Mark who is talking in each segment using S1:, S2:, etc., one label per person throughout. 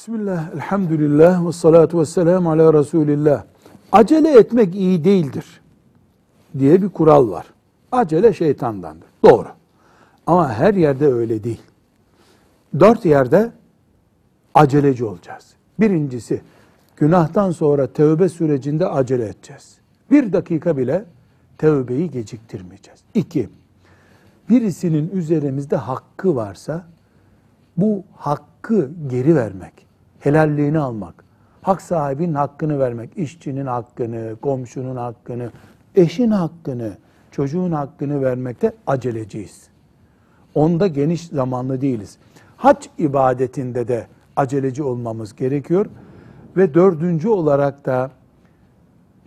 S1: Bismillah, elhamdülillah ve salatu ve selamu ala Resulillah. Acele etmek iyi değildir diye bir kural var. Acele şeytandandır. Doğru. Ama her yerde öyle değil. Dört yerde aceleci olacağız. Birincisi, günahtan sonra tövbe sürecinde acele edeceğiz. Bir dakika bile tövbeyi geciktirmeyeceğiz. İki, birisinin üzerimizde hakkı varsa bu hakkı geri vermek, helalliğini almak, hak sahibinin hakkını vermek, işçinin hakkını, komşunun hakkını, eşin hakkını, çocuğun hakkını vermekte aceleciyiz. Onda geniş zamanlı değiliz. Hac ibadetinde de aceleci olmamız gerekiyor. Ve dördüncü olarak da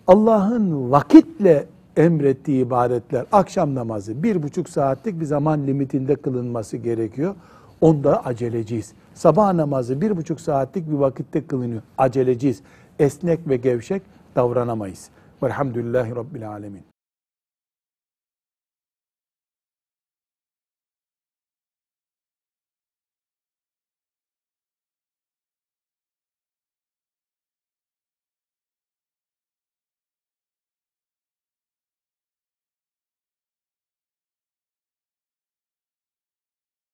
S1: Allah'ın vakitle emrettiği ibadetler, akşam namazı bir buçuk saatlik bir zaman limitinde kılınması gerekiyor. Onda aceleciyiz. Sabah namazı bir buçuk saatlik bir vakitte kılınıyor. Aceleciyiz. Esnek ve gevşek davranamayız. Velhamdülillahi Rabbil Alemin.